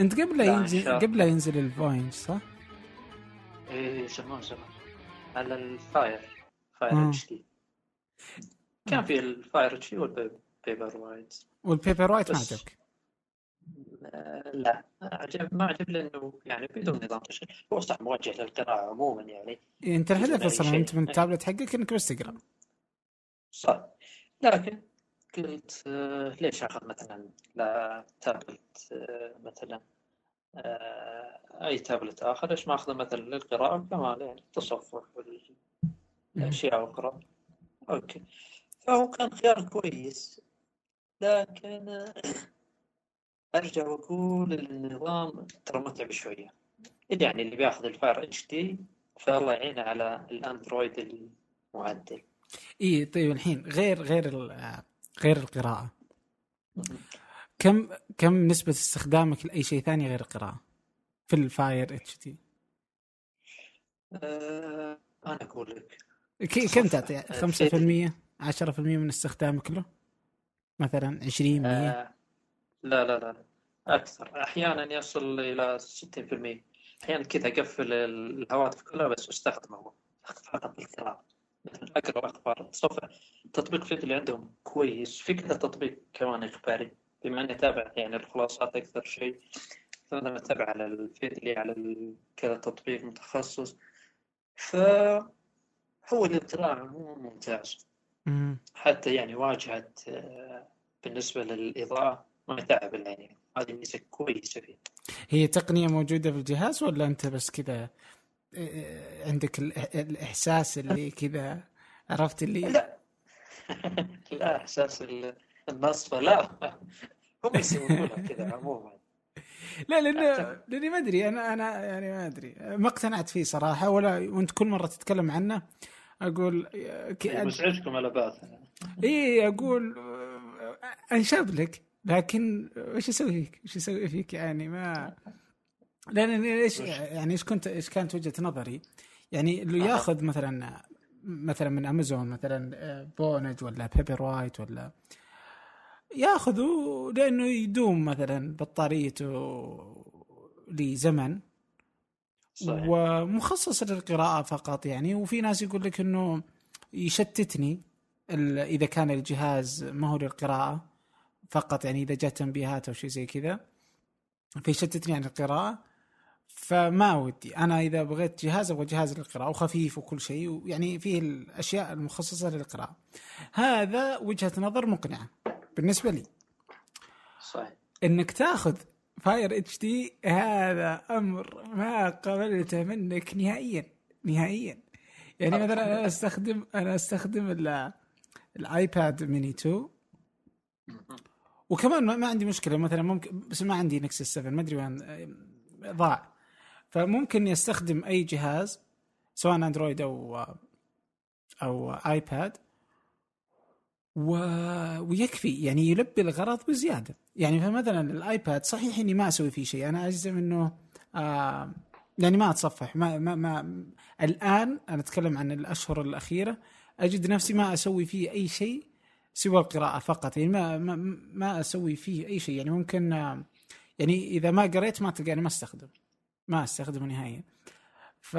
انت قبل لا ينزل. قبل لا ينزل الفوينج صح؟ إيه زمان زمان على ال Fire Fire. HD كان في ال Fire HD وال Paperwhite وال Paperwhite ما عجبك آه، لا عجب ما عجب لأنه يعني بدون نظام تشغيل هو صح موجه للقراءة عموما يعني أنت الهدف أصلا. أنت من التابلت حقك إنك بس تقرأ صح لكن قلت آه، ليش أخذ مثلا لا تابلت آه، مثلا آه، أي تابلت آخر؟ ليش ما أخذه مثلا للقراءة؟ كمان يعني التصفح والأشياء أخرى okay. فهو كان خيار كويس لكن أرجع وأقول النظام ترى متعب شوية. يعني اللي بياخذ ال Fire HD فالله يعينه على ال Android المعدل. اي طيب الحين غير غير غير القراءة. كم كم نسبة استخدامك لأي شيء ثاني غير القراءة؟ في ال Fire HD آه، أنا أقول لك. كم. تعطي؟ آه، 5% 10% من استخدامك له؟ مثلا 20 100 آه، لا لا لا أكثر. أحيانا يصل إلى 60% أحيانا كذا أقفل الهواتف كلها بس استخدمه فقط بالقراءة. مثلا اقرا أخبار التصفح تطبيق فيد اللي عندهم كويس. في كذا تطبيق كمان إخباري. بما أني اتابع يعني الخلاصات أكثر شيء. فانا اتابع على الفيد اللي على كذا تطبيق متخصص. فهو للقراءة عموما ممتاز. مم. حتى يعني واجهة آه، بالنسبة للإضاءة ما يتعب العين هذه ميزة كويسة فيه هي تقنية موجودة في الجهاز ولا أنت بس كذا عندك الإحساس اللي كذا عرفت اللي؟ لا. لا إحساس ال- النصفة لا. هم يسوونها كذا عموما. لا لأن أعتقد. لأني ما أدري أنا أنا يعني ما أدري. ما اقتنعت فيه صراحة ولا وأنت كل مرة تتكلم عنه أقول مزعجكم على باث اي أقول آه، انشب لك لكن وش أسوي فيك؟ وش أسوي فيك يعني؟ ما لأن إيش يعني إيش كنت إيش كانت وجهة نظري؟ يعني اللي أها. ياخذ مثلا مثلا من امازون مثلا آه، Voyage ولا Paperwhite ولا ياخذوا لأنه يدوم مثلا بطاريته لزمن صحيح. ومخصص للقراءة فقط يعني. وفي ناس يقول لك إنه يشتتني إذا كان الجهاز ما هو للقراءة فقط يعني إذا جاء تنبيهات أو شيء زي كذا فيشتتني عن القراءة. فما ودي. أنا إذا بغيت جهاز أبغى جهاز للقراءة وخفيف وكل شيء ويعني فيه الأشياء المخصصة للقراءة. هذا وجهة نظر مقنعة بالنسبة لي. صحيح. إنك تاخذ Fire HD هذا أمر ما قبلته منك نهائيا نهائيا. يعني مثلا أنا أستخدم أنا أستخدم ال- ال iPad mini 2 وكمان ما عندي مشكلة مثلا ممكن بس ما عندي Nexus 7 ما أدري وين ضاع. فممكن يستخدم أي جهاز سواء Android أو أو iPad و... ويكفي يعني يلبي الغرض بزيادة. يعني فمثلا ال iPad صحيح إني ما أسوي فيه شيء أنا أجزم إنه آه يعني ما أتصفح ما, ما ما الآن أنا أتكلم عن الأشهر الأخيرة أجد نفسي ما أسوي فيه أي شيء سوى القراءة فقط يعني ما ما, ما أسوي فيه أي شيء. يعني ممكن آه يعني إذا ما قريت ما تلقاني ما أستخدم. ما أستخدمه نهائيا. ف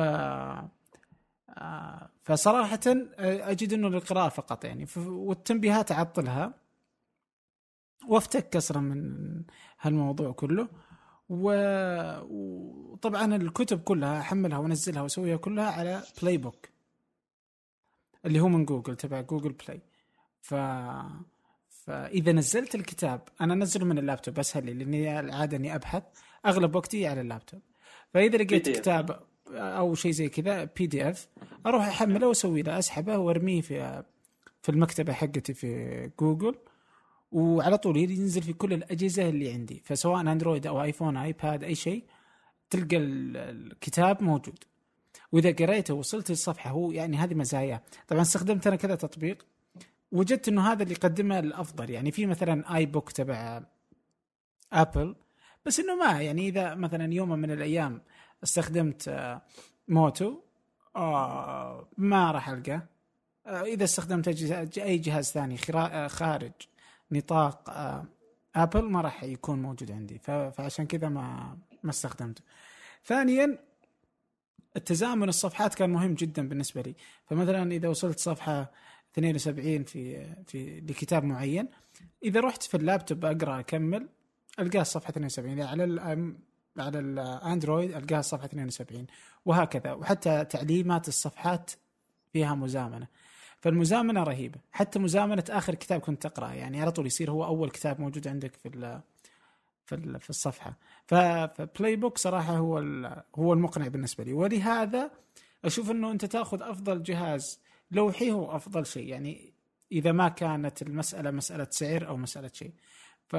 آه، فصراحة آه، أجد أنه للقراءة فقط يعني. والتنبيهات أعطلها وأفتك كسرا من هالموضوع كله. وطبعا الكتب كلها أحملها وأنزلها وأسويها كلها على Play Book اللي هو من جوجل تبع Google Play ف فإذا نزلت الكتاب أنا أنزله من اللابتوب أسهل لي لأني العادة إني أبحث أغلب وقتي على اللابتوب. فإذا لقيت. كتاب أو شيء زي كذا PDF أروح أحمله وأسوي له أسحبه وأرميه في في المكتبة حقتي في جوجل وعلى طول ينزل في كل الأجهزة اللي عندي. فسواء Android أو iPhone iPad أي شيء تلقى ال- الكتاب موجود. وإذا قريته وصلت للصفحة هو يعني هذه مزاياه طبعا استخدمت أنا كذا تطبيق وجدت إنه هذا اللي يقدمه الأفضل. يعني في مثلا iBook تبع Apple بس إنه ما يعني إذا مثلا يوم من الأيام استخدمت آه، Moto آه، ما راح ألقاه. آه، إذا استخدمت أي جهاز ثاني خارج نطاق آبل ما راح يكون موجود عندي. فعشان كذا ما ما استخدمته. ثانيا التزامن الصفحات كان مهم جدا بالنسبة لي. فمثلا إذا وصلت صفحة 72 في في لكتاب معين إذا رحت في اللابتوب أقرأ أكمل. القاه الصفحة 72 إذا على ال على الاندرويد ألقاها الصفحة 72 وهكذا. وحتى تعليمات الصفحات فيها مزامنة. فالمزامنة رهيبة. حتى مزامنة آخر كتاب كنت تقرأه. يعني على طول يصير هو أول كتاب موجود عندك في في في الصفحة. ف Play Book صراحة هو هو المقنع بالنسبة لي. ولهذا أشوف إنه أنت تأخذ أفضل جهاز لوحي هو أفضل شيء. يعني إذا ما كانت المسألة مسألة سعر أو مسألة شيء. ف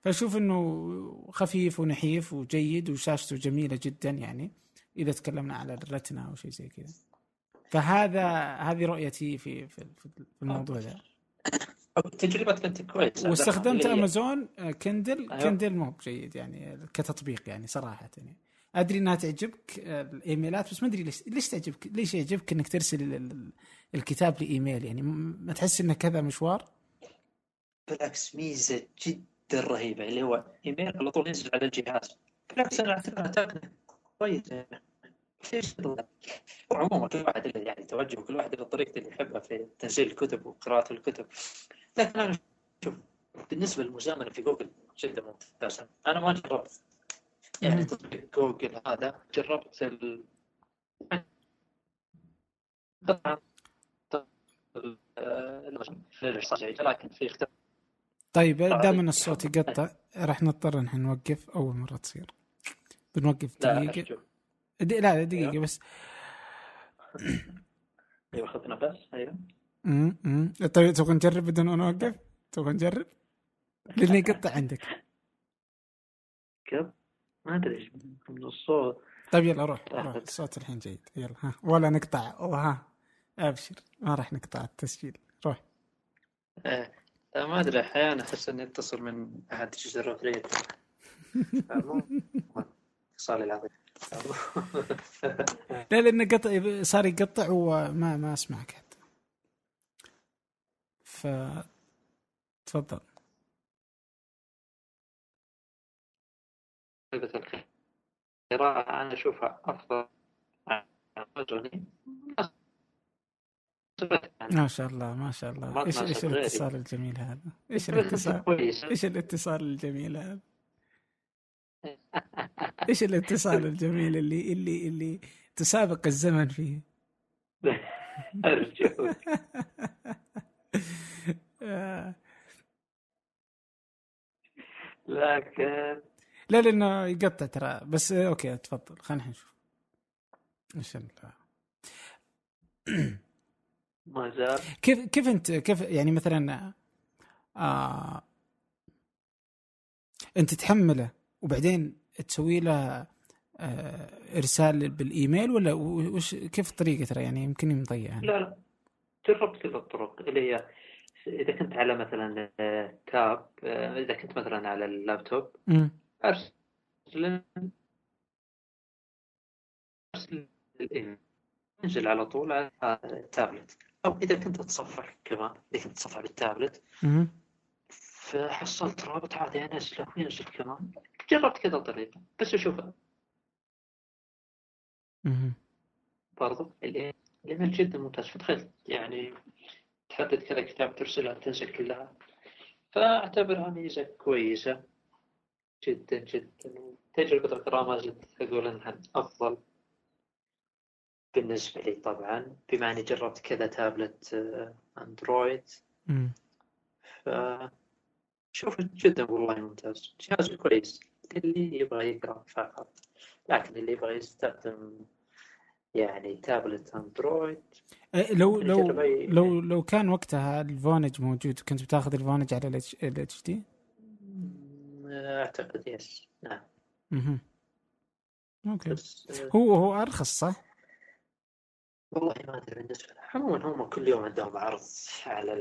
فاشوف إنه خفيف ونحيف وجيد وشاشته جميلة جدا يعني إذا تكلمنا على ال Retina أو شيء زي كذا. فهذا هذه رؤيتي في في في الموضوع ده. تجربتك كانت كويسه واستخدمت امازون آه، Kindle أيوة. Kindle مو بجيد يعني كتطبيق يعني صراحة يعني. أدري إنها تعجبك آه، الإيميلات بس ما أدري ليش ليش تعجبك ليش يعجبك إنك ترسل ال- ال- الكتاب لإيميل يعني؟ ما تحس إنه كذا مشوار؟ بالعكس ميزة جدا رهيبة اللي هو إيميل على طول ينزل على الجهاز. بالعكس أنا اعتبرها تقنيه كويسة؟ وعموما كل واحد له يعني توجه وكل واحد له طريقته اللي يحبها في تنزيل الكتب وقراءة الكتب. لكن أنا شوف بالنسبة للمزامنة في جوجل جدا ممتازة. أنا ما جربت. يعني. تطبيق جوجل هذا جربت ال ال- لكن في اختلاف طيب طيب. دام الصوت يقطع راح نضطر نحن نوقف أول مرة تصير. بنوقف لا دقيقة. دي لا دقيقة أيوه. بس. أيوه خذ نفس. أيوه. امم. طيب تبغى نجرب بدون أن نوقف تبغى نجرب؟ لأنه يقطع عندك. كيف؟ ما أدري إيش من الصوت. طيب يلا روح. روح. الصوت الحين جيد. يلا ها. ولا نقطع. وها أبشر. ما راح نقطع التسجيل. روح. لا، ما أدري أحيانا أحس إني أتصل من أحد جزر فريد مو اتصالي العظيم. لا لأنه قطع صار يقطع وما ما اسمعك حتى ف تفضل. القراءة أنا أشوفها أفضل ما شاء الله ما شاء الله. ما إيش إيش. الاتصال الجميل هذا؟ إيش الاتصال إيش الاتصال الجميل هذا؟ إيش الاتصال الجميل اللي اللي اللي تسابق الزمن فيه؟ لكن لا لأنه يقطع ترى. بس أوكي تفضل. خلينا نشوف. إيش ال- ما زال. كيف كيف أنت كيف يعني مثلا آه أنت تحمله وبعدين تسوي له آه إرسال بالإيميل ولا وش كيف الطريقة ترى؟ يعني يمكن مضيع. لا لا جربت كل الطرق. اللي هي إذا كنت على مثلا آه، تاب آه، إذا كنت مثلا على اللابتوب أمم، أرسل أرسل الإيميل انزل على طول على التابلت أو إذا كنت تتصفح كمان إذا كنت تتصفح بالتابلت. فحصلت رابط عادي أنزله وينزل كمان. جربت كذا طريقة بس أمم. برضو الإيميل جدا ممتاز. فتخيل يعني تحدد كذا كتاب ترسلها تنزل كلها. فأعتبرها ميزة كويسة. جدا جدا. تجربة القراءة ما زلت أقول أنها أفضل. بالنسبة لي طبعا بما أني جربت كذا تابلت آه، أندرويد. أمم. ف شوف جدا والله ممتاز. جهاز كويس. اللي يبغى يقرأ فقط. لكن اللي يبغى يستخدم يعني tablet Android إيه، لو لو لو لو كان وقتها الفونج موجود كنت بتاخذ الفونج على ال HD؟ أعتقد yes نعم. okay. بس آه، هو هو أرخص صح؟ والله ما أدري بالنسبة عموما هم كل يوم عندهم عرض على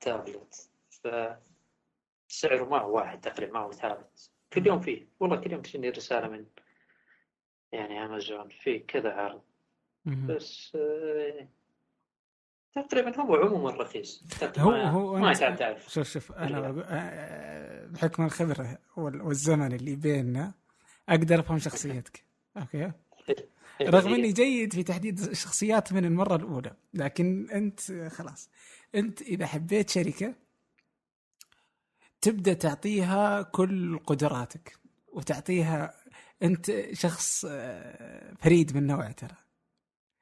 التابلت ف سعره ما هو واحد تقريبا ما هو ثابت. كل يوم فيه. والله كل يوم تجيني رسالة من يعني امازون في كذا عرض. بس آه، تقريبا هو عموما رخيص. هو ما- هو ما تعرف شوف شوف أنا آه، بحكم الخبرة والزمن اللي بيننا أقدر أفهم شخصيتك. أوكي؟ رغم إني جيد في تحديد الشخصيات من المرة الأولى لكن أنت خلاص. أنت إذا حبيت شركة تبدأ تعطيها كل قدراتك وتعطيها أنت شخص آه، فريد من نوعه ترى.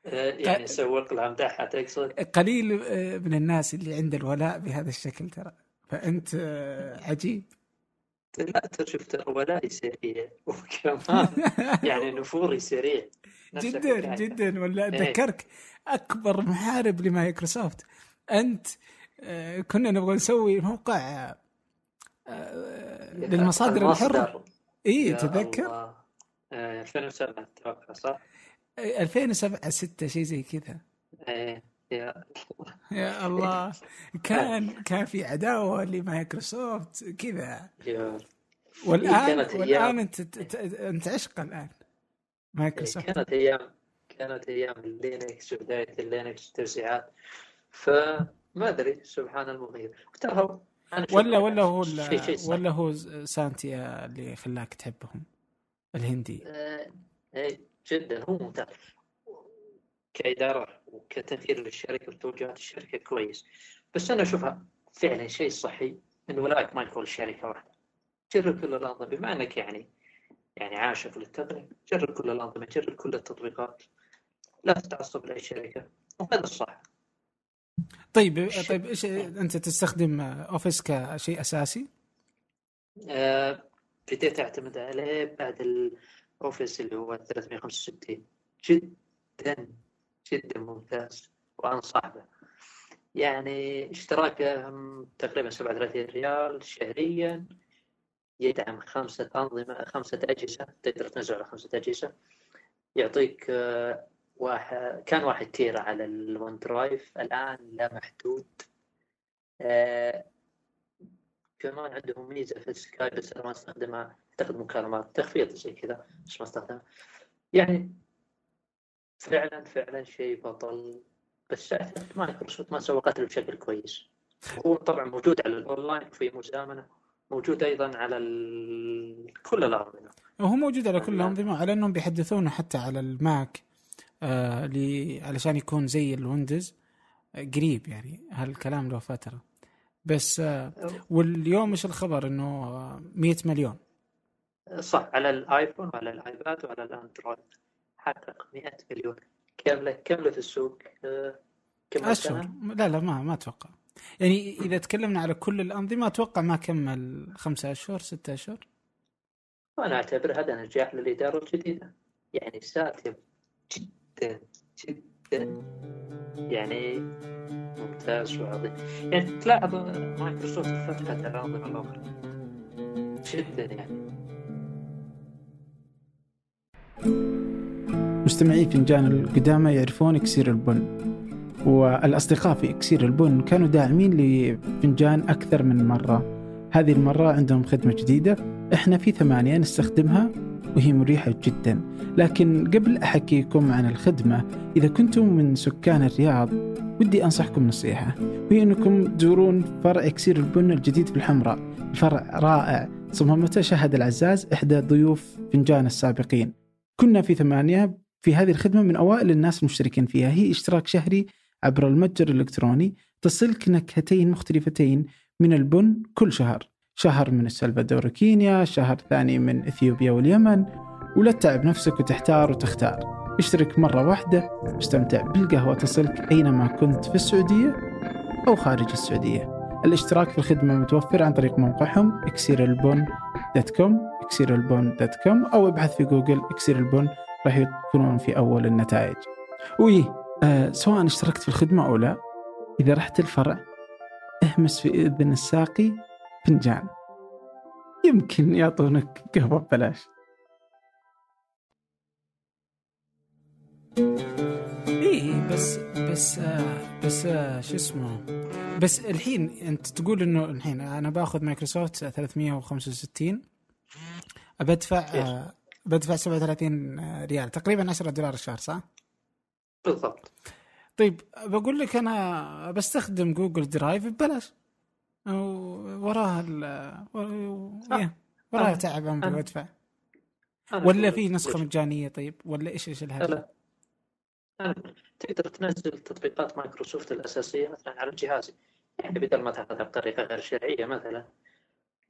آه، يعني سوق لها مدحها تقصد قليل آه، من الناس اللي عنده الولاء بهذا الشكل ترى. فأنت عجيب. لا ترى شفت ولائي سريع. وكمان يعني نفوري سريع. جدا جدا. ولا أتذكرك إيه. أكبر محارب لمايكروسوفت. أنت كنا نبغى نسوي موقع للمصادر الحرة. اي تذكر؟ 2007 أتوقع صح؟ 2007 6 شيء زي كذا. إيه. يا يا الله. كان كان في عداوة لمايكروسوفت كذا. والان والآن أنت أنت عشق الآن مايكروسوفت. كانت أيام كانت أيام ال Linux وبدايه ال Linux توزيعات. فما أدري سبحان المغير ترى ولا ولا هو ولا هو ساتيا اللي خلاك تحبهم؟ الهندي. آه إيه جدا. هو ممتاز. كإدارة وكتأثير للشركة وتوجهات الشركة كويس. بس أنا أشوفها فعلا شيء صحي إن ولاك ما يكون شركة واحدة. جرب كل الأنظمة بما أنك يعني يعني عاشق للتقنية جرب كل الأنظمة جرب كل التطبيقات. لا تتعصب لأي شركة وهذا الصح. طيب طيب إيش أنت تستخدم أوفيس كشيء أساسي؟ آه بديت أعتمد عليه بعد الأوفيس اللي هو 365 جدا. جدا ممتاز وانصح به يعني اشتراكه تقريبا 37 ريال شهريا يدعم خمسة أنظمة خمسة أجهزة تقدر تنزل على خمسة أجهزة. يعطيك آه، واحد كان واحد تيرا على ال OneDrive الآن لا محدود. آه كمان عندهم ميزة في ال Skype بس أنا ما استخدمها. أعتقد مكالمات تخفيض زي كذا بس ما استخدمها. يعني فعلا فعلا شيء بطل. بس مايكروسوفت ما سوقت له بشكل كويس. هو طبعا موجود على الأونلاين في مزامنة موجود أيضا على كل الانظمه وهو موجود على كل الأنظمة على إنهم بيحدثونه حتى على الماك آه لي علشان يكون زي الويندوز قريب يعني. هالكلام له فترة. بس آه واليوم إيش الخبر؟ إنه 100 مليون. صح على الآيفون وعلى الآيباد وعلى الأندرويد. حقق 100 مليون. كم كم في السوق آه، كم اشهر لا لا ما ما أتوقع. يعني إذا تكلمنا على كل الأنظمة أتوقع ما كمل خمسة أشهر ستة أشهر. أنا أعتبر هذا نجاح للإدارة الجديدة. يعني ساتم جدا جدا. يعني ممتاز وعظيم. يعني تلاحظ مايكروسوفت فتحت الانظمه الأخرى. جدا يعني. مستمعي فنجان القدامى يعرفون إكسير البن والأصدقاء في إكسير البن كانوا داعمين لفنجان أكثر من مرة. هذه المرة عندهم خدمة جديدة إحنا في ثمانية نستخدمها وهي مريحة جدا. لكن قبل أحكيكم عن الخدمة إذا كنتم من سكان الرياض ودي أنصحكم نصيحة. وهي أنكم تزورون فرع إكسير البن الجديد في الحمراء. فرع رائع صممته شهد العزاز إحدى ضيوف فنجان السابقين. كنا في ثمانية في هذه الخدمة من أوائل الناس المشتركين فيها. هي اشتراك شهري عبر المتجر الإلكتروني. تصلك نكهتين مختلفتين من البن كل شهر. شهر من السلفادور كينيا شهر ثاني من إثيوبيا واليمن. ولا تتعب نفسك وتحتار وتختار. اشترك مرة واحدة واستمتع بالقهوة. تصلك أينما كنت في السعودية أو خارج السعودية. الاشتراك في الخدمة متوفر عن طريق موقعهم اكسيرالبون dot com اكسيرالبون dot com أو ابحث في جوجل اكسير البون راح يكونون في أول النتائج. وي آه سواء اشتركت في الخدمة أو لا إذا رحت الفرع اهمس في إذن الساقي فنجان. يمكن يعطونك قهوة ببلاش. إيه بس بس بس شو اسمه بس الحين أنت تقول إنه الحين أنا بأخذ مايكروسوفت 365 بدفع آه بدفع 37 ريال تقريبا 10 دولار الشهر صح؟ بالضبط طيب بقول لك أنا بستخدم جوجل درايف ببلاش وراها ال إيه، وراها آه. تعب أنا- وادفع ولا في نسخة. مجانية طيب ولا إيش إيش الهرجه؟ لا أنا تقدر تنزل تطبيقات مايكروسوفت الأساسية مثلا على جهازي يعني بدل ما تاخذها بطريقة غير شرعية مثلا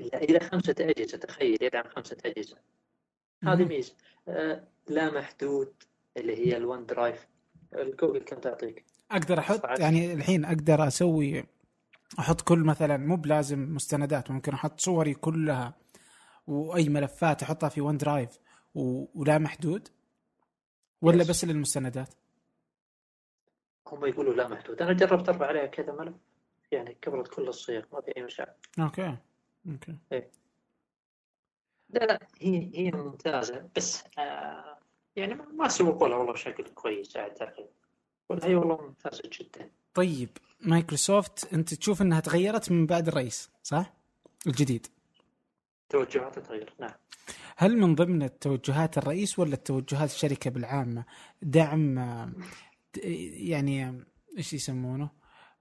إلا إلى خمسة أجهزة تخيل يدعم خمسة أجهزة هذه. ميزة. آه، لا محدود اللي هي ال OneDrive الجوجل كم تعطيك؟ أقدر أحط 19. يعني الحين أقدر أسوي أحط كل مثلا مو بلازم مستندات ممكن أحط صوري كلها وأي ملفات أحطها في OneDrive و... ولا محدود؟ ولا Yes. بس للمستندات؟ هم يقولوا لا محدود. أنا جربت أرفع عليها كذا ملف يعني كبرت كل الصيغ ما في أي مشاكل. Okay. Okay. لا لا هي هي ممتازة بس آه يعني ما- ما سوقوا لها والله بشكل كويس أعتقد. ولا هي والله ممتازة جدا. طيب مايكروسوفت أنت تشوف إنها تغيرت من بعد الرئيس صح؟ الجديد. توجهات تغير نعم. هل من ضمن التوجهات الرئيس ولا التوجهات الشركة بالعامة؟ دعم يعني إيش يسمونه؟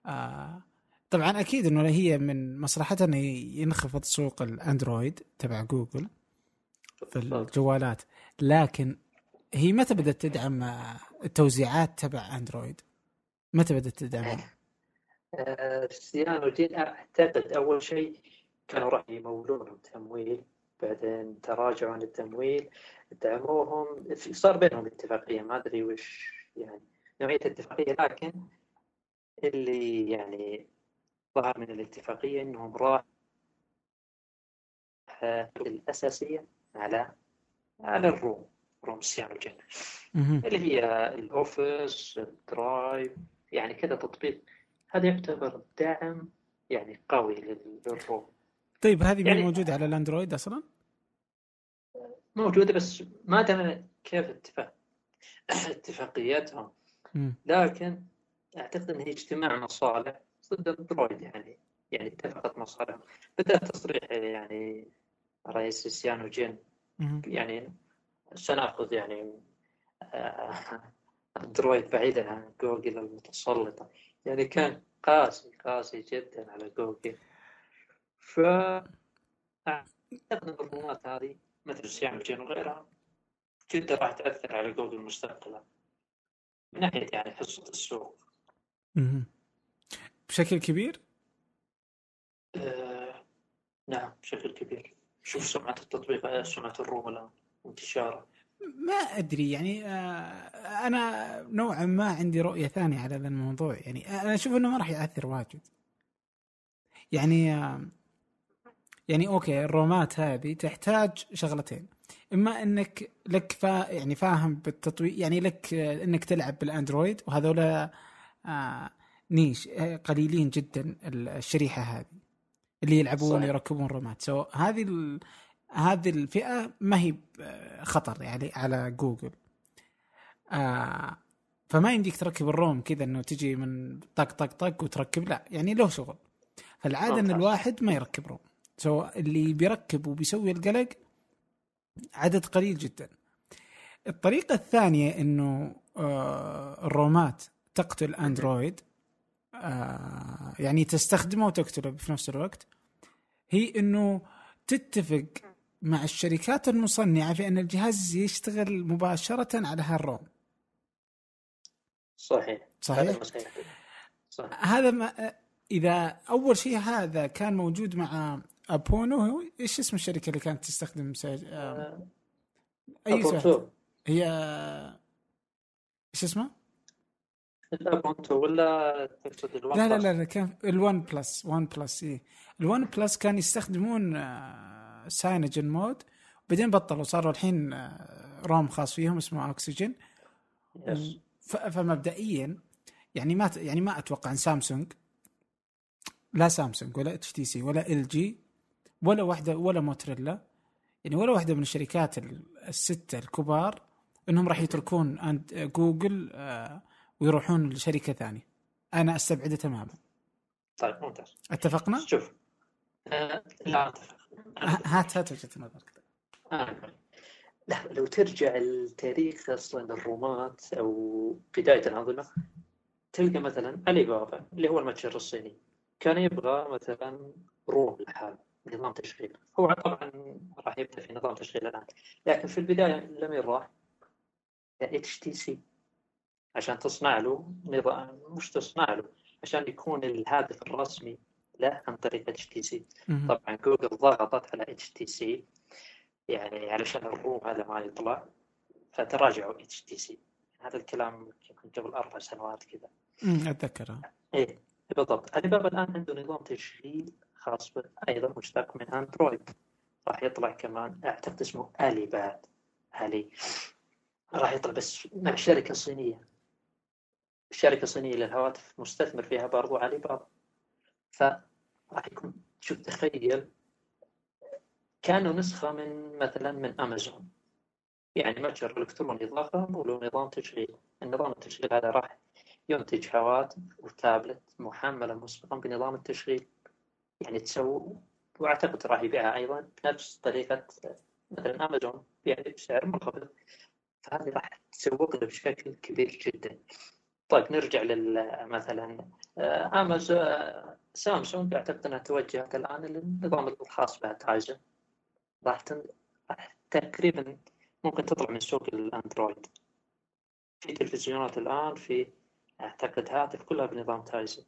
آه طبعا أكيد إنه هي من مصلحتها إنه ينخفض سوق الأندرويد تبع جوجل. في الجوالات لكن هي متى بدأت تدعم التوزيعات تبع أندرويد؟ متى بدأت تدعمها؟ آه، سيانو جين أعتقد أول شيء كانوا راح يمولون لهم تمويل بعدين تراجعوا عن التمويل دعموهم صار بينهم اتفاقية ما أدري وش يعني نوعية الاتفاقية لكن اللي يعني ظهر من الاتفاقية إنهم راح الأساسية على على الروم روم سيانو. اللي هي ال Office ال Drive يعني كذا تطبيق هذا يعتبر دعم يعني قوي لل- لل ROM طيب هذه يعني- موجودة على الأندرويد أصلا؟ موجودة بس ما ادري كيف اتفاق اتفاقياتهم. لكن أعتقد إن هي اجتماع مصالح ضد أندرويد يعني يعني اتفقت مصالح بدأ تصريح يعني رئيس سيانو جين. يعني سنأخذ يعني آه، اندرويد بعيدا عن جوجل المتسلطة. يعني كان قاسي قاسي جدا على جوجل. ف أعتقد إن الرومات هذه مثل سيام جين وغيرها جدا راح تأثر على جوجل مستقبلا. من ناحية يعني حصة السوق. بشكل كبير؟ آه، نعم بشكل كبير. شوف سمعة التطبيق سمعة الروم الآن انتشاره ما أدري يعني آه، أنا نوعا ما عندي رؤية ثانية على هذا الموضوع. يعني أنا أشوف إنه ما راح يأثر واجد. يعني آه، يعني أوكي الرومات هذه تحتاج شغلتين. إما إنك لك فا يعني فاهم بالتطوير يعني لك آه، إنك تلعب بالأندرويد وهذولا آه niche آه، قليلين جدا الشريحة هذه. اللي يلعبون صحيح. يركبون رومات so هذه ال... هذه الفئة ما هي خطر يعني على جوجل. آه فما يمديك تركب ال ROM كذا إنه تجي من طق طق طق وتركب لا يعني له شغل. فالعادة إن. الواحد ما يركب ROM. so اللي بيركب وبيسوي القلق عدد قليل جدا. الطريقة الثانية إنه آه الرومات تقتل أندرويد. آه يعني تستخدمه وتقتله في نفس الوقت. هي إنه تتفق مع الشركات المصنعة في أن الجهاز يشتغل مباشرة على هالروم صحيح. صحيح. صحيح. هذا ما إذا أول شيء هذا كان موجود مع أبونو إيش اسم الشركة اللي كانت تستخدم سيج... آه، أي هي إيش ولا تقصد ال One لا لا؟ لا, كان ال OnePlus OnePlus اي ال OnePlus كان يستخدمون CyanogenMod بعدين بطلوا صاروا الحين آه، ROM خاص فيهم اسمه اوكسجين فمبدئيا يعني ما يعني ما أتوقع إن سامسونج لا سامسونج ولا HTC ولا LG ولا واحدة ولا موتريلا يعني ولا واحدة من الشركات ال- الستة الكبار إنهم راح يتركون جوجل آه، ويروحون لشركة ثانية. أنا أستبعده تماما. طيب ممتاز. أتفقنا؟ شوف. آه، لا أتفق. هات هات وجهة نظرك. أقول. لا لو ترجع التاريخ أصلا الرومات أو بداية الانظمه تلقى مثلا علي بابا اللي هو المتجر الصيني كان يبغى مثلا ROM لحاله نظام تشغيل. هو طبعا راح يبدأ في نظام تشغيل الآن. لكن في البداية لمين راح؟ إتش تي سي. عشان تصنع له نظام مش تصنع له عشان يكون الهدف الرسمي له عن طريق اتش تي سي. طبعا جوجل ضغطت على اتش تي سي يعني علشان ال ROM هذا ما يطلع فتراجعوا اتش تي سي. هذا الكلام يمكن قبل أربع سنوات كذا. أتذكره. إيه بالضبط. علي بابا الآن عنده نظام تشغيل خاص به أيضا مشتق من أندرويد. راح يطلع كمان أعتقد اسمه الي باد الي راح يطلع بس مع شركة صينية. شركه صينيه للهواتف مستثمر فيها برضو علي بابا فراح يكون شوف تخيل كانوا نسخة من مثلا من أمازون. يعني متجر إلكتروني ضخم وله نظام تشغيل. النظام التشغيل هذا راح ينتج هواتف وتابلت محملة مسبقا بنظام التشغيل. يعني تسوي وأعتقد راح يبيعها أيضا بنفس طريقة مثلا أمازون يعني بسعر منخفض فهذه راح تسوق له بشكل كبير جدا. طيب نرجع لل مثلا امازون سامسونج أعتقد أنها توجهت الآن للنظام الخاص بها تايزن راح. تقريبا ممكن تطلع من سوق الأندرويد. في تلفزيونات الآن في أعتقد هاتف كلها بنظام تايزن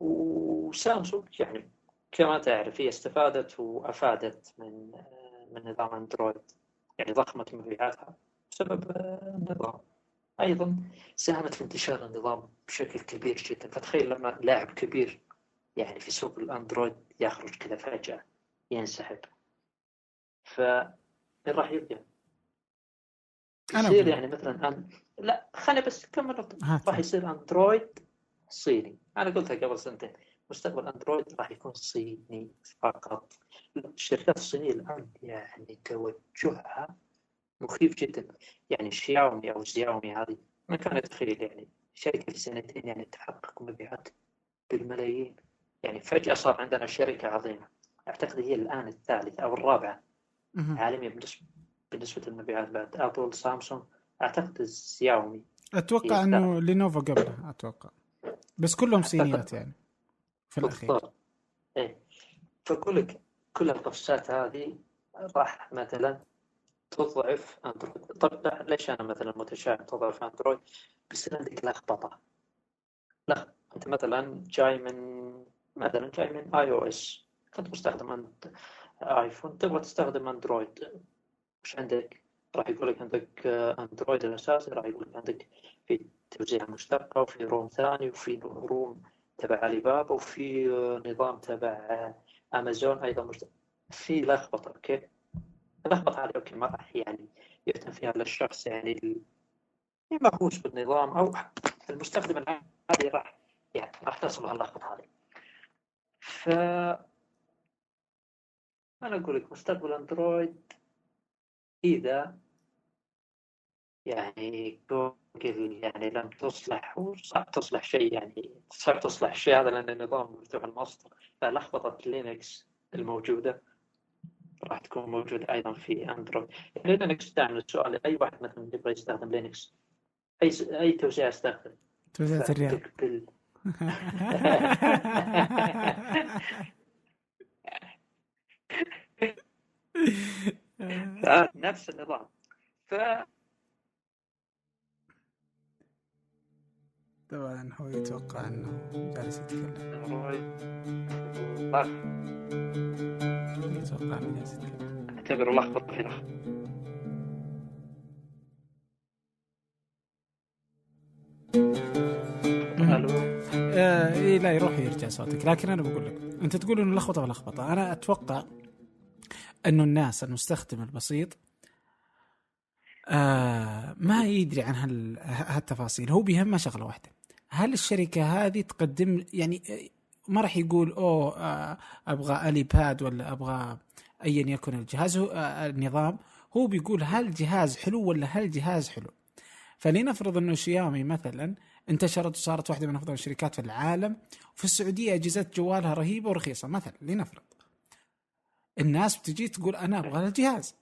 وسامسونج يعني كما تعرف هي استفادت وأفادت من من نظام أندرويد. يعني ضخمت مبيعاتها بسبب النظام. أيضا ساهمت في انتشار النظام بشكل كبير جدا. فتخيل لما لاعب كبير يعني في سوق الأندرويد يخرج كذا فجأة ينسحب. ف راح يبدا يصير يعني مثلا أن... لا خليني بس كمل راح يصير أندرويد صيني. أنا قلتها قبل سنتين. مستقبل أندرويد راح يكون صيني فقط. الشركات الصينية الآن يعني توجهها مخيف جدا. يعني شياومي أو زياومي هذه ما كان يتخيل يعني شركة في سنتين يعني تحقق مبيعات بالملايين. يعني فجأة صار عندنا شركة عظيمة. أعتقد هي الآن الثالثة أو الرابعة عالميا بالنسبة بالنسبة للمبيعات بعد أبل سامسونج. أعتقد زياومي أتوقع إنه لينوفو قبله أتوقع. بس كلهم صينيات يعني في الأخير. إيه. فأقول لك كل القفزات هذه راح مثلا تضعف أندرويد. طب ليش أنا مثلا متشائم تضعف أندرويد؟ بس عندك لخبطة. لا أنت مثلا جاي من مثلا جاي من iOS كنت مستخدم ايفون تبغى تستخدم أندرويد. مش عندك؟ راح يقول لك عندك أندرويد الأساسي راح يقول لك عندك في توزيع مشتقة وفي ROM ثاني وفي روم تبع علي بابا وفي نظام تبع امازون أيضا مشتق في لخبطة أوكي؟ أوكي ما راح يعني يهتم فيها الا الشخص يعني اللي مهووس بالنظام أو المستخدم العادي راح يعني راح تصل هاللخبطه هذه ف أنا أقول لك مستقبل أندرويد إذا يعني جوجل يعني لم تصلح وصعب تصلح شيء يعني صعب تصلح الشيء هذا لأن النظام مفتوح المصدر فلخبطة لينكس الموجودة. راح تكون موجودة أيضا في أندرويد. يعني لينكس تعمل السؤال أي واحد مثلا يبغى يستخدم لينكس؟ أي أي توزيع استخدم توزيع الريال. بال... نفس النظام. ف طبعا هو يتوقع إنه جالس يتكلم. اعتبره لخبط في لخبط ألو آه إيه لا يروح يرجع صوتك. لكن أنا بقول لك أنت تقول إنه لخبطة ولخبطة. أنا أتوقع إنه الناس المستخدم البسيط آه ما يدري عن هالتفاصيل. هو بيهمه شغلة واحدة. هل الشركة هذه تقدم يعني ما راح يقول أوه آه أبغى ألي باد ولا أبغى ايا يكن الجهاز. هو آه النظام هو بيقول هل الجهاز حلو ولا هل الجهاز حلو. فلنفرض إنه شيامي مثلا انتشرت وصارت واحدة من أفضل الشركات في العالم وفي السعودية أجهزة جوالها رهيبة ورخيصة. مثلا لنفرض الناس بتجي تقول أنا أبغى الجهاز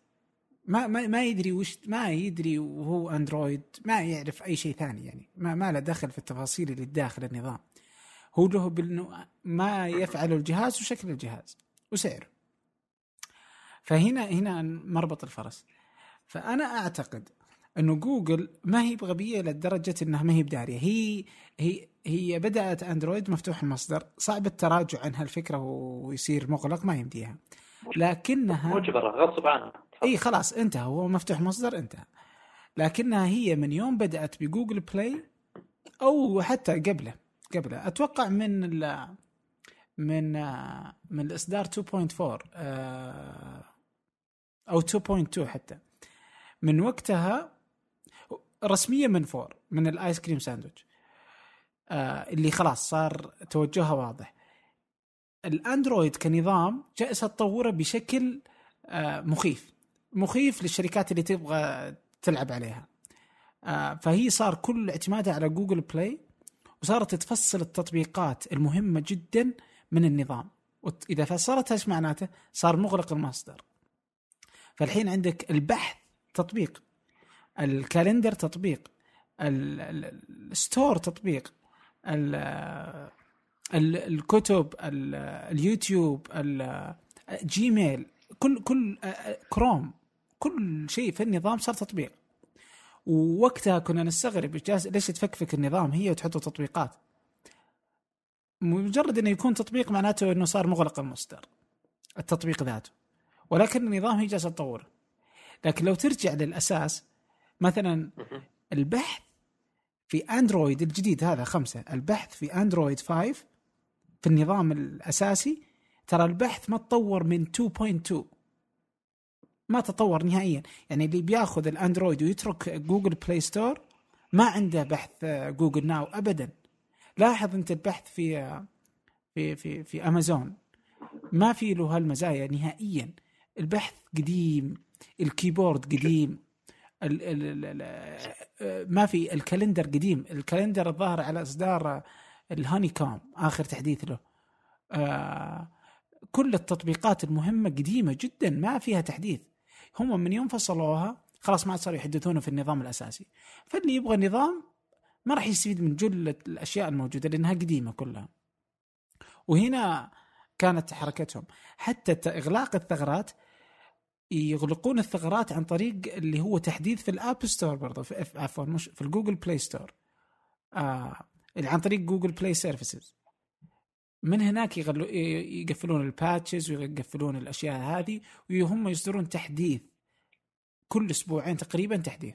ما ما ما يدري وش ما يدري وهو أندرويد ما يعرف أي شيء ثاني يعني. ما ما له دخل في التفاصيل اللي داخل النظام. هو له بانه ما يفعله الجهاز وشكل الجهاز وسعره فهنا هنا مربط الفرس. فأنا أعتقد أنه جوجل ما هي بغبية لدرجة إنها ما هي بدارية. هي هي هي بدأت أندرويد مفتوح المصدر صعب التراجع عن هالفكرة ويصير مغلق ما يمديها. لكنها مجبره غصب عنها. إي خلاص انتهى. هو مفتوح مصدر انتهى. لكنها هي من يوم بدأت بجوجل بلاي أو حتى قبله. قبله. أتوقع من ال من من الإصدار 2.4 آه، أو 2.2 حتى. من وقتها رسميا من four من الآيس كريم ساندويتش آه اللي خلاص صار توجهها واضح. الأندرويد كنظام جالسة تطوره بشكل آه مخيف. مخيف للشركات اللي تبغى تلعب عليها. فهي صار كل اعتمادها على جوجل بلاي وصارت تفصل التطبيقات المهمة جدا من النظام. واذا فصلتها إيش معناته؟ صار مغلق المصدر. فالحين عندك البحث تطبيق ال calendar تطبيق ال store تطبيق الكتب اليوتيوب الجيميل كل كل كروم كل شيء في النظام صار تطبيق. ووقتها كنا نستغرب ليش تفكفك النظام هي وتحط تطبيقات. مجرد إنه يكون تطبيق معناته إنه صار مغلق المصدر التطبيق ذاته. ولكن النظام هي جالسة تطوره. لكن لو ترجع للأساس مثلا البحث في اندرويد الجديد هذا خمسة البحث في اندرويد 5 في النظام الأساسي ترى البحث ما تطور من 2.2 ما تطور نهائيا. يعني اللي بياخذ الأندرويد ويترك جوجل بلاي ستور ما عنده بحث جوجل ناو ابدا. لاحظ أنت البحث في في في في أمازون. ما في له هالمزايا نهائيا. البحث قديم ال keyboard قديم ال ال ال ما في ال calendar قديم. ال calendar الظاهر على إصدار الهاني كوم آخر تحديث له. آه كل التطبيقات المهمة قديمة جدا ما فيها تحديث. هم من يوم فصلوها خلاص ما عاد صاروا يحدثونه في النظام الأساسي. فاللي يبغى نظام ما راح يستفيد من جل الأشياء الموجودة لأنها قديمة كلها. وهنا كانت حركتهم. حتى إغلاق الثغرات يغلقون الثغرات عن طريق اللي هو تحديث في ال App Store برضه في عفوا مش في الجوجل بلاي ستور. آه عن طريق جوجل بلاي سيرفيسز. من هناك يغلو يقفلون ال patches ويقفلون الأشياء هذه وهم يصدرون تحديث كل أسبوعين تقريبا تحديث.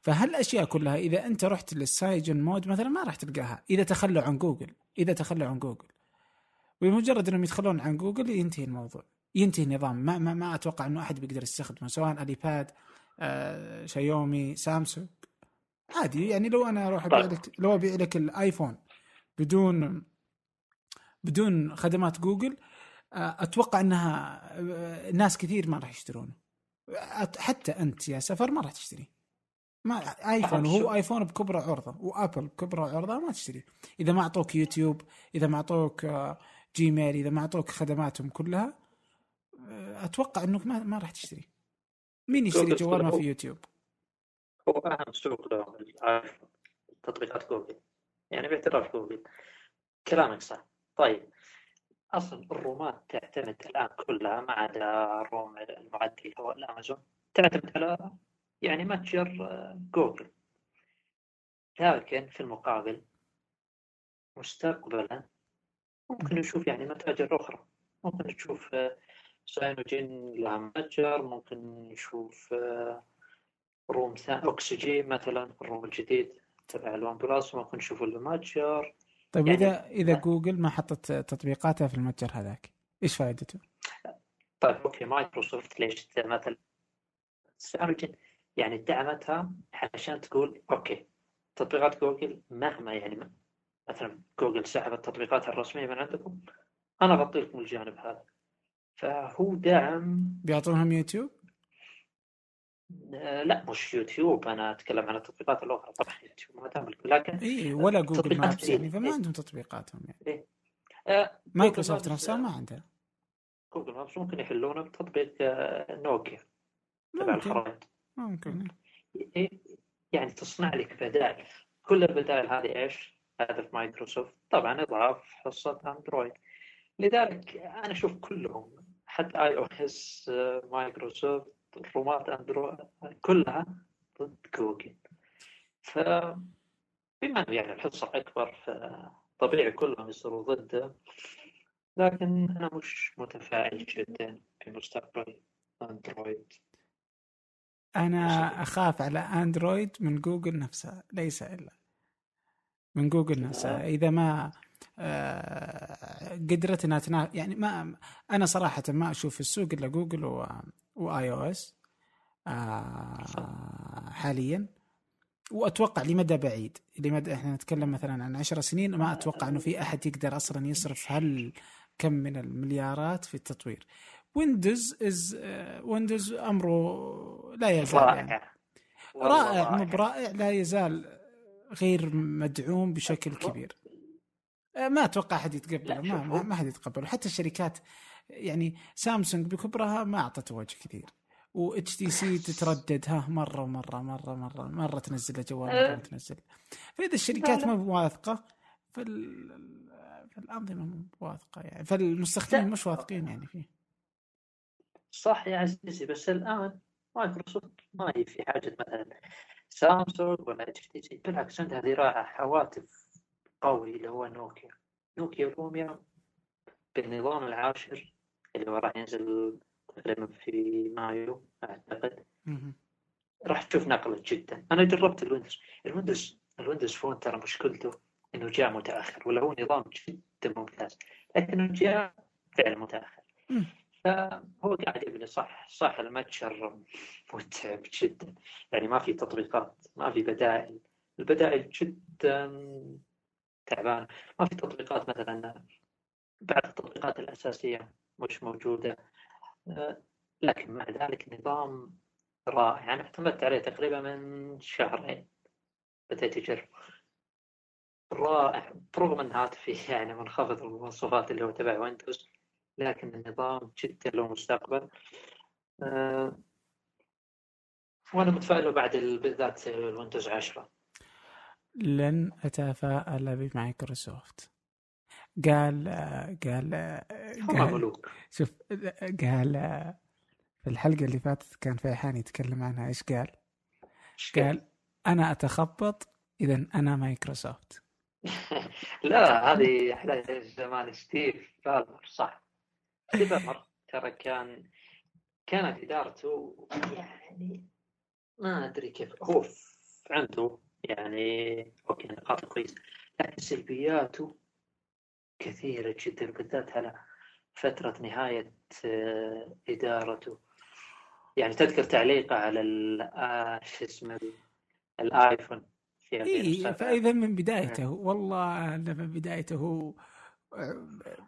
فهالاشياء كلها إذا أنت رحت للسيانوجين مود مثلا ما راح تلقاها إذا تخلوا عن جوجل إذا تخلوا عن جوجل. بمجرد إنهم يتخلون عن جوجل ينتهي الموضوع ينتهي النظام. ما ما, ما أتوقع إنه أحد بيقدر يستخدمه سواء علي بابا آه، شايومي سامسونج. عادي يعني لو أنا أروح أبيع طيب. لك لو أبيع لك الآيفون بدون بدون خدمات جوجل آه، أتوقع إنها آه، ناس كثير ما راح يشترونه حتى أنت يا سفر ما راح تشتري. ما آيفون هو آيفون بكبره عرضة وآبل بكبره عرضة ما تشتري. إذا ما أعطوك يوتيوب إذا ما أعطوك جيميل إذا ما أعطوك خدماتهم كلها أتوقع إنك ما, ما راح تشتري. مين يشتري جوال ما في يوتيوب؟ هو أهم سوق له تطبيقات جوجل. يعني باعتراف جوجل. كلامك صح. طيب. أصلا الرومات تعتمد الآن كلها ما عدا ال ROM المعدي هو الأمازون. تعتمد على يعني متجر آه، جوجل. لكن في المقابل مستقبلا ممكن نشوف يعني متاجر أخرى. ممكن نشوف آه، سيانوجين لها متجر. ممكن نشوف آه، ROM اوكسجين مثلا ال ROM الجديد تبع الون بلس ممكن نشوف المتجر طيب يعني اذا إذا جوجل ما حطت تطبيقاتها في المتجر هذاك إيش فائدته؟ طيب okay مايكروسوفت ليش مثلا ساينوجين يعني دعمتها علشان تقول okay تطبيقات جوجل مهما يعني مثلا جوجل سحبت تطبيقاتها الرسمية من عندكم أنا اغطي لكم الجانب هذا فهو دعم بيعطونهم يوتيوب؟ آه، لا مش يوتيوب أنا أتكلم عن التطبيقات الأخرى. طبعا يوتيوب ما دام لكن إي ولا جوجل Maps يعني فما عندهم تطبيقاتهم يعني. إيه؟ آه مايكروسوفت نفسها ما عندها جوجل Maps ممكن يحلونه بتطبيق آه نوكيا تبع الخرائط. ممكن. إيه؟ يعني تصنع لك بدائل. كل البدائل هذه إيش؟ هدف مايكروسوفت. طبعا إضعاف حصة أندرويد. لذلك أنا أشوف كلهم حتى iOS مايكروسوفت ROM ات أندرويد كلها ضد جوجل ف بما أنه يعني الحصة أكبر فطبيعي كلهم يصيروا ضده لكن أنا مش متفائل جدا في مستقبل أندرويد. أنا أخاف على أندرويد من جوجل نفسها ليس إلا من جوجل نفسها إذا ما قدرت إنها تنا... يعني ما أنا صراحة ما أشوف السوق إلا جوجل و... و iOS آه، حاليا. وأتوقع لمدى بعيد. لمدى إحنا نتكلم مثلا عن عشر سنين ما أتوقع إنه في أحد يقدر أصلا يصرف هل كم من المليارات في التطوير. ويندوز is ويندوز أمره لا يزال يعني. رائع. مو برائع لا يزال غير مدعوم بشكل كبير. آه، ما أتوقع أحد يتقبله ما ما حد يتقبله. حتى الشركات يعني سامسونج بكبرها ما اعطت وجه كثير. و HTC تتردد ها مرة ومرة مرة مره مرة تنزل جوال مرة أه. تنزل. فإذا الشركات ما واثقه فال فالأنظمة مو واثقه يعني فالمستخدمين مش واثقين يعني فيه. صح يا عزيزي بس الآن مايكروسوفت ما هي في حاجة مثلا سامسونج ولا HTC بالعكس عندها ذراع هواتف قوي اللي هو نوكيا. نوكيا لوميا بالنظام العاشر اللي هو راح ينزل تقريبا في مايو أعتقد. راح تشوف نقلة جدا. أنا جربت الويندوز. الويندوز الويندوز Phone ترى مشكلته إنه جاء متأخر ولا هو نظام جدا ممتاز لكنه جاء فعلا متأخر. فهو قاعد يبني صح صح المتجر متعب جدا. يعني ما في تطبيقات ما في بدائل. البدائل جدا تعبانه ما في تطبيقات مثلا بعض التطبيقات الأساسية مش موجودة. لكن مع ذلك نظام رائع. يعني اعتمدت عليه تقريبا من شهرين. بديت اجرب رائع. برغم ان هاتفي يعني منخفض المواصفات اللي هو تبع ويندوز لكن النظام جدا له مستقبل. أه وأنا متفائل بعد بالذات الويندوز 10 لن اتفائل بمايكروسوفت. قال قال قال ملوك شوف قال في الحلقة اللي فاتت كان فيحان يتكلم عنها إيش قال؟ قال؟ أنا أتخبط اذا أنا مايكروسوفت. لا هذه أحلى زمان ستيف بالمر صح. ستيف بالمر ترى كان كانت إدارته. يعني ما أدري كيف هو عنده يعني okay نقاط كويسة. لكن سلبياته كثيرة جدا بالذات على فترة نهاية آه، إدارته. يعني تذكر تعليقه على آه، شو اسمه الايفون إيه فإذا من بدايته والله من بدايته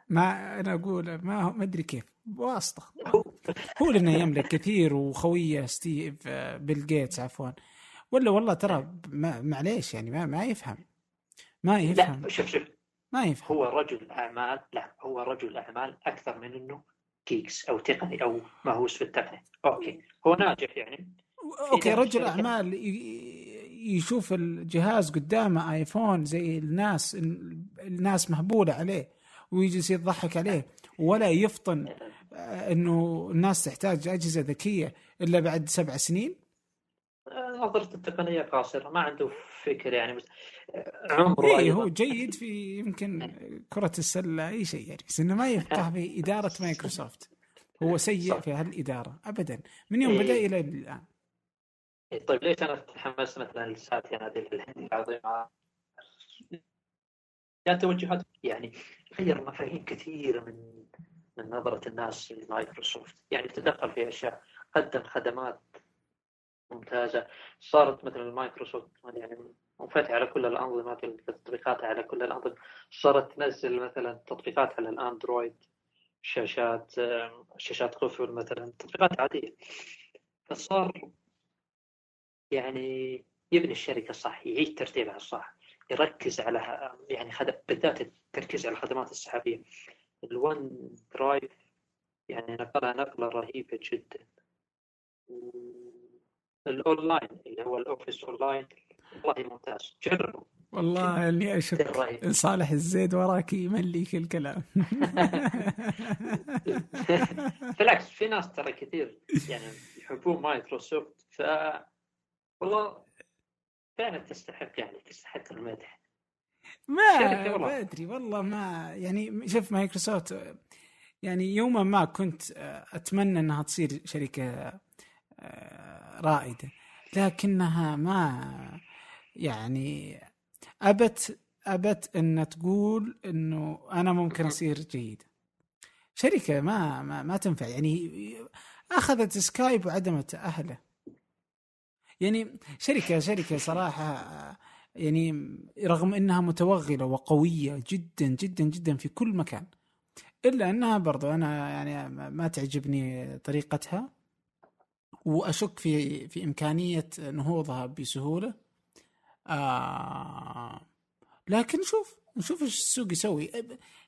ما أنا أقول ما ما أدري كيف واسطة. هو لأنه يملك كثير وخوية ستيف آه، بيل جيتس عفوا. ولا والله ترى معليش يعني ما ما يفهم. ما يفهم. لا شوف شوف. ما يفهم. هو رجل أعمال لا هو رجل أعمال أكثر من إنه geeks أو تقني أو مهووس في التقنية. okay. هو ناجح يعني. أوكي رجل أعمال يشوف الجهاز قدامه آيفون زي الناس الناس مهبولة عليه ويجلس يضحك عليه ولا يفطن آه، إنه الناس تحتاج أجهزة ذكية إلا بعد سبع سنين. نظرته التقنية قاصرة ما عنده فكر يعني بس عمره إيه هو جيد في يمكن كرة السلة أي شيء يعني بس إنه ما يفقه في إدارة مايكروسوفت. هو سيء في هالإدارة أبدا. من يوم إيه. بدأ إلى الآن. إيه طيب ليش أنا تحمست مثلا لساتيا هذه الهندي العظيمة؟ كانت توجهات يعني غير مفاهيم كثيرة من من نظرة الناس لمايكروسوفت. يعني تدخل في أشياء قدم خدمات ممتازة. صارت مثل مايكروسوفت يعني منفتحة على كل الأنظمة تطبيقاتها على كل الأنظمة. صارت تنزل مثلا تطبيقات على الأندرويد شاشات شاشات قفل مثلا تطبيقات عادية. فصار يعني يبني الشركة صح يعيد ترتيبها الصح يركز على يعني. بالذات التركيز على الخدمات السحابية. ال OneDrive يعني نقلها نقلة رهيبة جدا. الأونلاين اللي هو الأوفيس أونلاين. والله ممتاز. جربوا. والله اني أشك صالح الزيد وراك يمليك الكلام. بالعكس في ناس ترى كثير يعني يحبون مايكروسوفت. ف والله فعلا تستحق يعني تستحق المدح. ما أدري والله ما يعني شوف مايكروسوفت يعني يوما ما كنت أتمنى إنها تصير شركة رائدة. لكنها ما يعني أبت أبت أن تقول إنه أنا ممكن أصير جيد شركة ما ما, ما تنفع. يعني أخذت سكايب وعدمت أهله. يعني شركة شركة صراحة يعني رغم إنها متوغلة وقوية جدا جدا جدا في كل مكان. إلا أنها برضو أنا يعني ما تعجبني طريقتها. وأشك في في إمكانية نهوضها بسهولة. آه لكن شوف نشوف إيش السوق يسوي.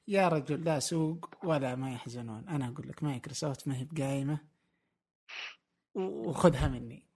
يا رجل لا سوق ولا ما يحزنون. أنا أقول لك مايكروسوفت ما هي بقايمة. وخذها مني.